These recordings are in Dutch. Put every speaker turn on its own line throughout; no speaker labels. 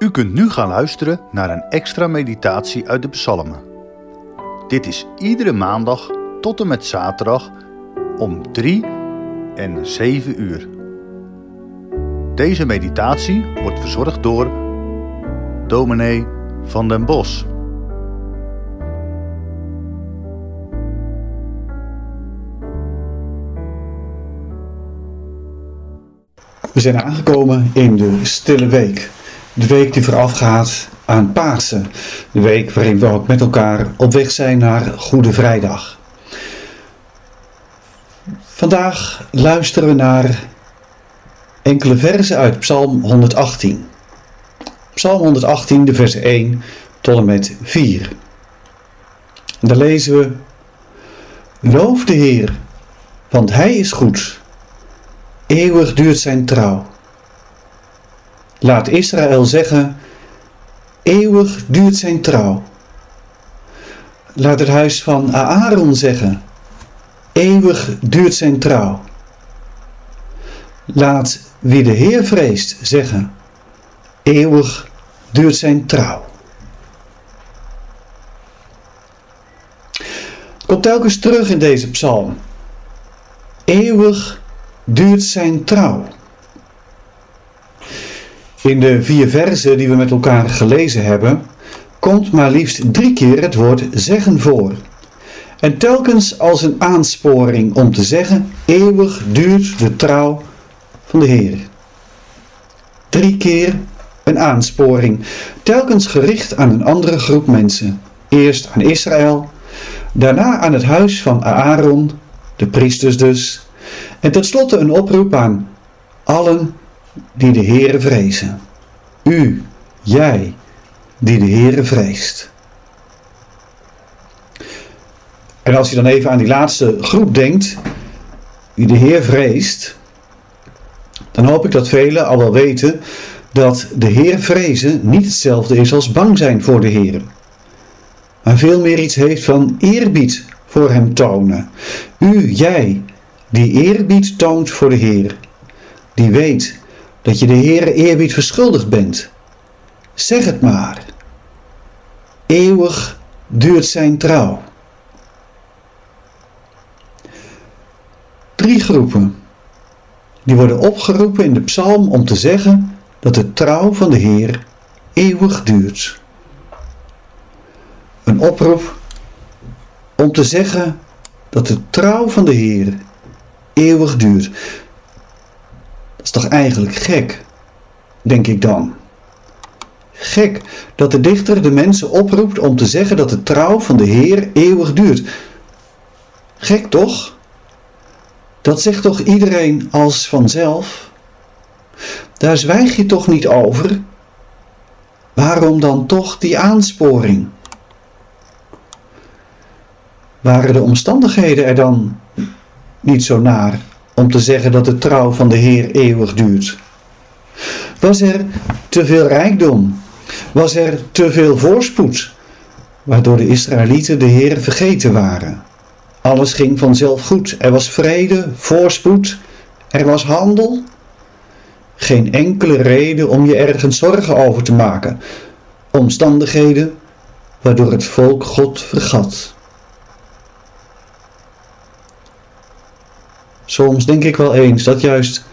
U kunt nu gaan luisteren naar een extra meditatie uit de psalmen. Dit is iedere maandag tot en met zaterdag om 3 en 7 uur. Deze meditatie wordt verzorgd door dominee van den Bos.
We zijn aangekomen in de Stille Week. De week die voorafgaat aan Pasen. De week waarin we ook met elkaar op weg zijn naar Goede Vrijdag. Vandaag luisteren we naar enkele versen uit Psalm 118. Psalm 118, de vers 1 tot en met 4. En daar lezen we: Loof de Heer, want Hij is goed. Eeuwig duurt zijn trouw. Laat Israël zeggen: Eeuwig duurt zijn trouw. Laat het huis van Aaron zeggen: Eeuwig duurt zijn trouw. Laat wie de Heer vreest zeggen: Eeuwig duurt zijn trouw. Komt telkens terug in deze psalm. Eeuwig duurt zijn trouw. In de vier versen die we met elkaar gelezen hebben, komt maar liefst drie keer het woord zeggen voor. En telkens als een aansporing om te zeggen: eeuwig duurt de trouw van de Heer. Drie keer een aansporing, telkens gericht aan een andere groep mensen. Eerst aan Israël, daarna aan het huis van Aaron, de priesters dus, en tenslotte een oproep aan allen die de Heere vrezen. U, jij, die de Heere vreest. En als je dan even aan die laatste groep denkt, die de Heer vreest, dan hoop ik dat velen al wel weten dat de Heer vrezen niet hetzelfde is als bang zijn voor de Heer. Maar veel meer iets heeft van eerbied voor Hem tonen. U, jij, die eerbied toont voor de Heer. Die weet dat je de Heere eerbied verschuldigd bent. Zeg het maar. Eeuwig duurt zijn trouw. Drie groepen. Die worden opgeroepen in de psalm om te zeggen dat de trouw van de Heer eeuwig duurt. Een oproep om te zeggen dat de trouw van de Heer eeuwig duurt. Dat is toch eigenlijk gek, denk ik dan. Gek dat de dichter de mensen oproept om te zeggen dat de trouw van de Heer eeuwig duurt. Gek toch? Dat zegt toch iedereen als vanzelf? Daar zwijg je toch niet over? Waarom dan toch die aansporing? Waren de omstandigheden er dan niet zo naar om te zeggen dat de trouw van de Heer eeuwig duurt? Was er te veel rijkdom? Was er te veel voorspoed? Waardoor de Israëlieten de Heer vergeten waren. Alles ging vanzelf goed. Er was vrede, voorspoed, er was handel. Geen enkele reden om je ergens zorgen over te maken. Omstandigheden waardoor het volk God vergat. Soms denk ik wel eens dat juist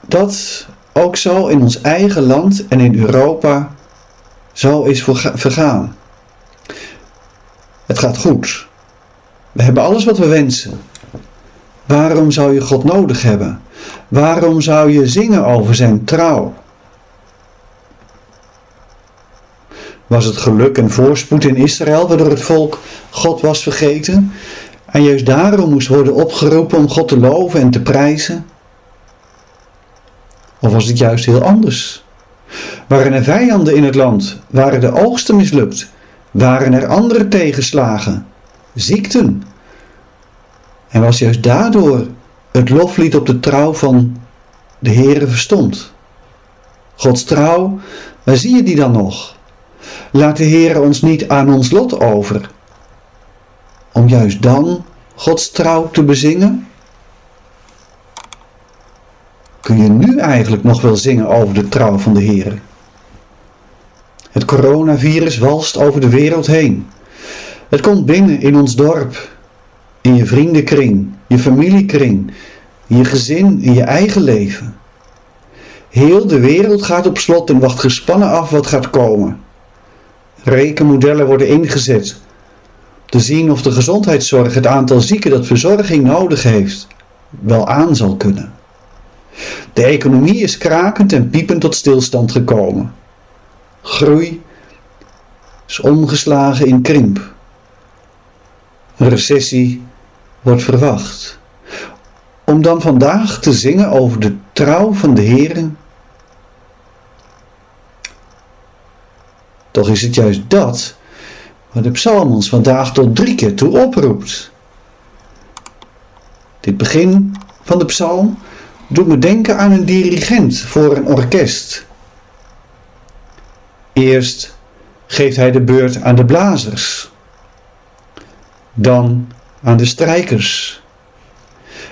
dat ook zo in ons eigen land en in Europa zo is vergaan. Het gaat goed. We hebben alles wat we wensen. Waarom zou je God nodig hebben? Waarom zou je zingen over zijn trouw? Was het geluk en voorspoed in Israël waardoor het volk God was vergeten en juist daarom moest worden opgeroepen om God te loven en te prijzen? Of was het juist heel anders? Waren er vijanden in het land? Waren de oogsten mislukt? Waren er andere tegenslagen? Ziekten? En was juist daardoor het loflied op de trouw van de Heere verstond? Gods trouw, waar zie je die dan nog? Laat de Heere ons niet aan ons lot over, om juist dan Gods trouw te bezingen? kun je nu eigenlijk nog wel zingen over de trouw van de Heer? Het coronavirus walst over de wereld heen. Het komt binnen in ons dorp, in je vriendenkring, je familiekring, in je gezin, in je eigen leven. Heel de wereld gaat op slot en wacht gespannen af wat gaat komen. Rekenmodellen worden ingezet te zien of de gezondheidszorg het aantal zieken dat verzorging nodig heeft wel aan zal kunnen. De economie is krakend en piepend tot stilstand gekomen. Groei is omgeslagen in krimp. Een recessie wordt verwacht. Om dan vandaag te zingen over de trouw van de Heeren. Toch is het juist dat wat de psalm ons vandaag tot drie keer toe oproept. Dit begin van de psalm doet me denken aan een dirigent voor een orkest. Eerst geeft hij de beurt aan de blazers, dan aan de strijkers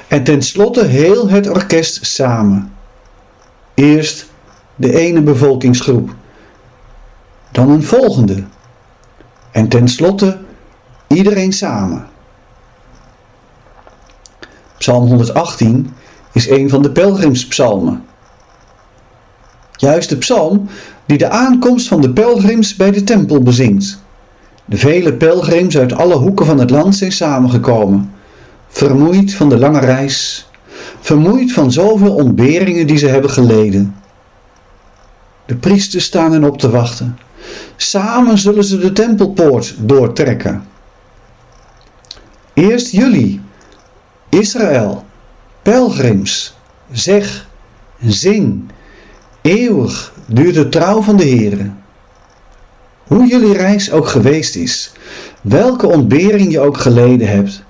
en tenslotte heel het orkest samen. Eerst de ene bevolkingsgroep, dan een volgende en tenslotte iedereen samen. Psalm 118 is een van de pelgrimspsalmen. Juist de psalm die de aankomst van de pelgrims bij de tempel bezingt. De vele pelgrims uit alle hoeken van het land zijn samengekomen, vermoeid van de lange reis, vermoeid van zoveel ontberingen die ze hebben geleden. De priesters staan hen op te wachten. Samen zullen ze de tempelpoort doortrekken. Eerst jullie, Israël, pelgrims, zeg, zing, eeuwig duurt de trouw van de Heere. Hoe jullie reis ook geweest is, welke ontbering je ook geleden hebt,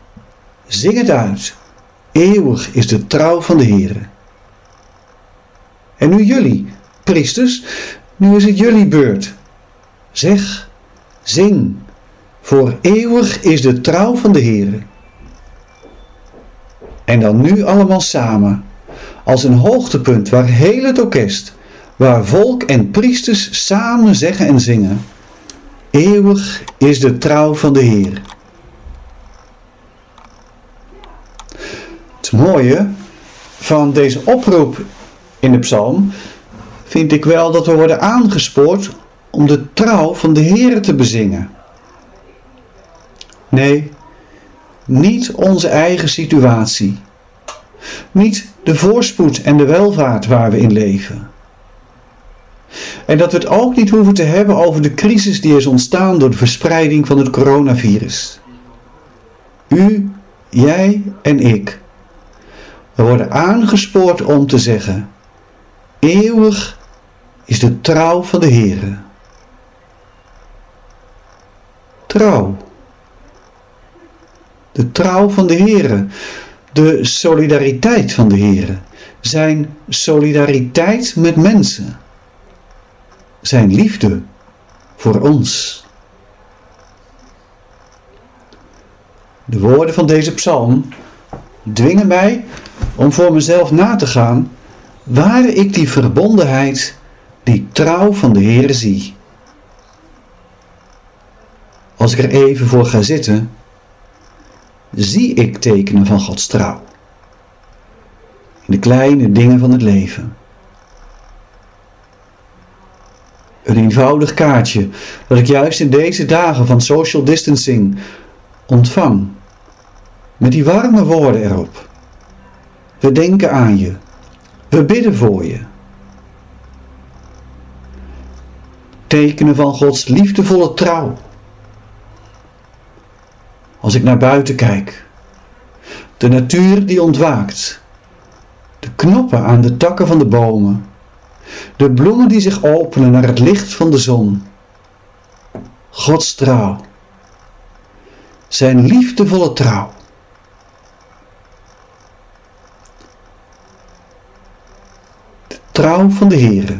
zing het uit. Eeuwig is de trouw van de Heere. En nu jullie, priesters, nu is het jullie beurt. Zeg, zing, voor eeuwig is de trouw van de Heere. En dan nu allemaal samen, als een hoogtepunt waar heel het orkest, waar volk en priesters samen zeggen en zingen. Eeuwig is de trouw van de Heer. Het mooie van deze oproep in de psalm vind ik wel dat we worden aangespoord om de trouw van de Heer te bezingen. Nee, niet onze eigen situatie. Niet de voorspoed en de welvaart waar we in leven. En dat we het ook niet hoeven te hebben over de crisis die is ontstaan door de verspreiding van het coronavirus. U, jij en ik. We worden aangespoord om te zeggen: Eeuwig is de trouw van de Heere. Trouw. De trouw van de Heere, de solidariteit van de Heere, zijn solidariteit met mensen, zijn liefde voor ons. De woorden van deze psalm dwingen mij om voor mezelf na te gaan waar ik die verbondenheid, die trouw van de Heere zie. Als ik er even voor ga zitten, zie ik tekenen van Gods trouw. In de kleine dingen van het leven. Een eenvoudig kaartje dat ik juist in deze dagen van social distancing ontvang. Met die warme woorden erop. We denken aan je. We bidden voor je. Tekenen van Gods liefdevolle trouw als ik naar buiten kijk. De natuur die ontwaakt. De knoppen aan de takken van de bomen. De bloemen die zich openen naar het licht van de zon. Gods trouw. Zijn liefdevolle trouw. De trouw van de Heere.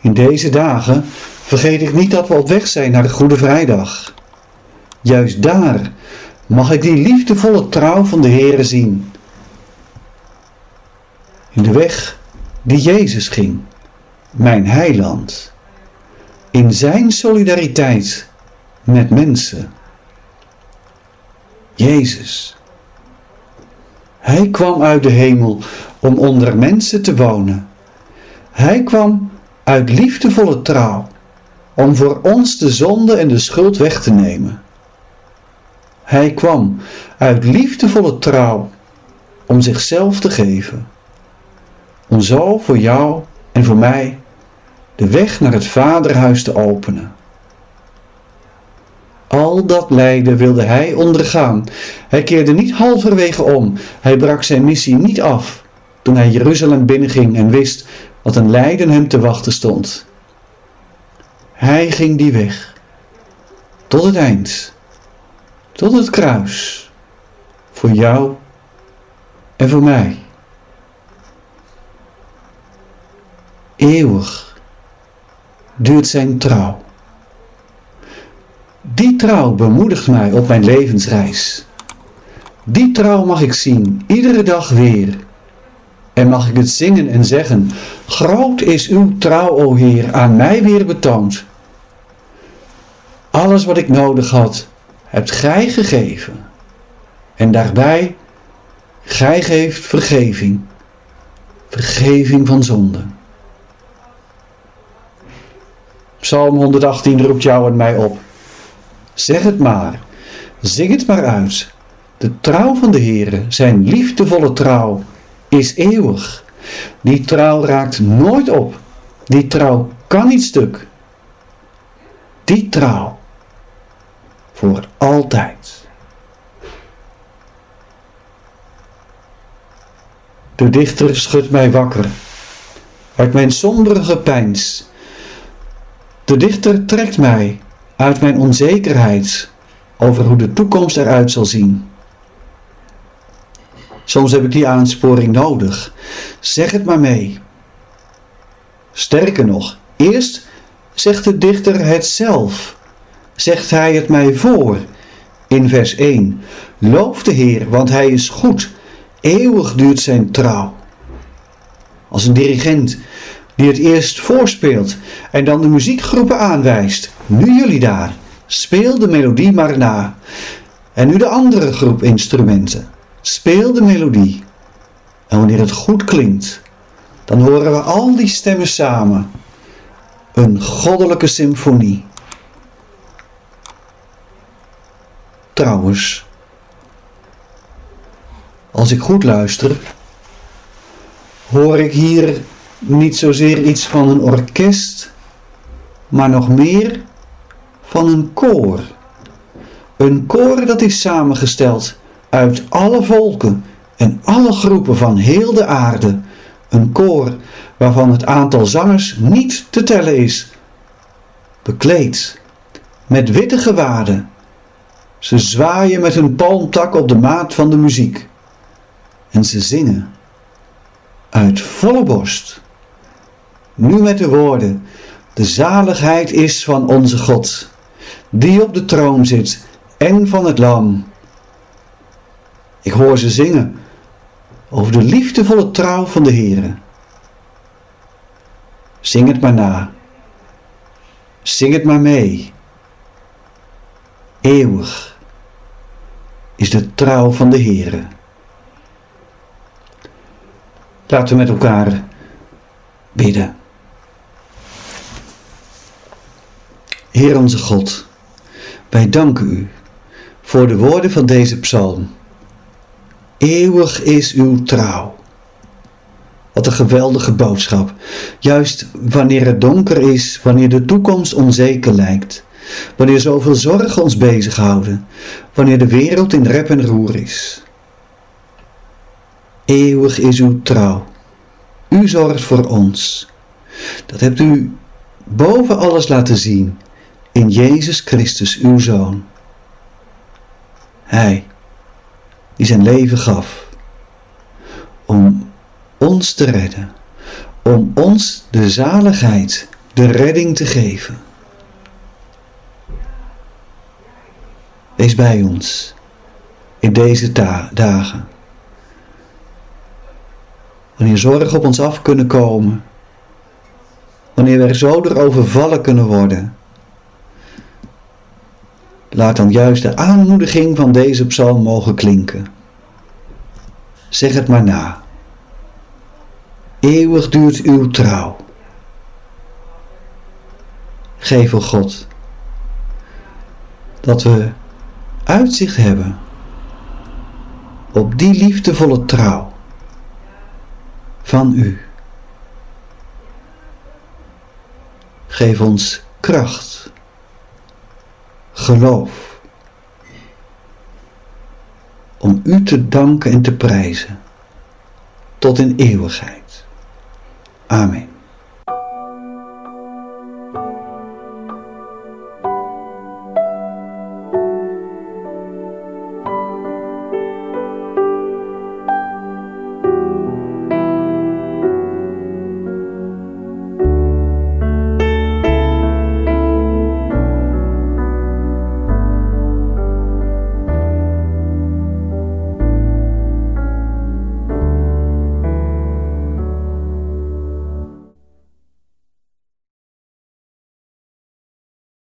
In deze dagen vergeet ik niet dat we op weg zijn naar de Goede Vrijdag. Juist daar mag ik die liefdevolle trouw van de Heere zien. In de weg die Jezus ging, mijn heiland. In zijn solidariteit met mensen. Jezus. Hij kwam uit de hemel om onder mensen te wonen. Hij kwam uit liefdevolle trouw om voor ons de zonde en de schuld weg te nemen. Hij kwam uit liefdevolle trouw om zichzelf te geven. Om zo voor jou en voor mij de weg naar het Vaderhuis te openen. Al dat lijden wilde hij ondergaan. Hij keerde niet halverwege om. Hij brak zijn missie niet af toen hij Jeruzalem binnenging en wist wat een lijden hem te wachten stond. Hij ging die weg tot het eind, tot het kruis, voor jou en voor mij. Eeuwig duurt zijn trouw. Die trouw bemoedigt mij op mijn levensreis. Die trouw mag ik zien, iedere dag weer. En mag ik het zingen en zeggen, groot is uw trouw, o Heer, aan mij weer betoond. Alles wat ik nodig had, hebt gij gegeven. En daarbij, gij geeft vergeving, vergeving van zonden. Psalm 118 roept jou en mij op. Zeg het maar, zing het maar uit. De trouw van de Heere, zijn liefdevolle trouw, is eeuwig. Die trouw raakt nooit op. Die trouw kan niet stuk. Die trouw voor altijd. De dichter schudt mij wakker uit mijn sombere gepeins. De dichter trekt mij uit mijn onzekerheid over hoe de toekomst eruit zal zien. Soms heb ik die aansporing nodig. Zeg het maar mee. Sterker nog, eerst zegt de dichter het zelf. Zegt hij het mij voor. In vers 1. Loof de Heer, want hij is goed. Eeuwig duurt zijn trouw. Als een dirigent die het eerst voorspeelt en dan de muziekgroepen aanwijst. Nu jullie daar, speel de melodie maar na. En nu de andere groep instrumenten. Speel de melodie. En wanneer het goed klinkt, dan horen we al die stemmen samen. Een goddelijke symfonie. Trouwens, als ik goed luister, hoor ik hier niet zozeer iets van een orkest, maar nog meer van een koor. Een koor dat is samengesteld uit alle volken en alle groepen van heel de aarde. Een koor waarvan het aantal zangers niet te tellen is. Bekleed met witte gewaden. Ze zwaaien met hun palmtak op de maat van de muziek. En ze zingen uit volle borst. Nu met de woorden: De zaligheid is van onze God, die op de troon zit, en van het Lam. Ik hoor ze zingen over de liefdevolle trouw van de Heere. Zing het maar na. Zing het maar mee. Eeuwig is de trouw van de Heere. Laten we met elkaar bidden. Heer onze God, wij danken u voor de woorden van deze psalm. Eeuwig is uw trouw. Wat een geweldige boodschap. Juist wanneer het donker is, wanneer de toekomst onzeker lijkt, wanneer zoveel zorgen ons bezighouden, wanneer de wereld in rep en roer is. Eeuwig is uw trouw. U zorgt voor ons. Dat hebt u boven alles laten zien in Jezus Christus, uw Zoon. Hij, die zijn leven gaf, om ons te redden, om ons de zaligheid, de redding te geven. Wees bij ons in deze dagen. Wanneer zorgen op ons af kunnen komen. Wanneer we er zo door overvallen kunnen worden. Laat dan juist de aanmoediging van deze psalm mogen klinken. Zeg het maar na. Eeuwig duurt uw trouw. Geef, o God, dat we uitzicht hebben op die liefdevolle trouw van u. Geef ons kracht, geloof, om u te danken en te prijzen tot in eeuwigheid. Amen.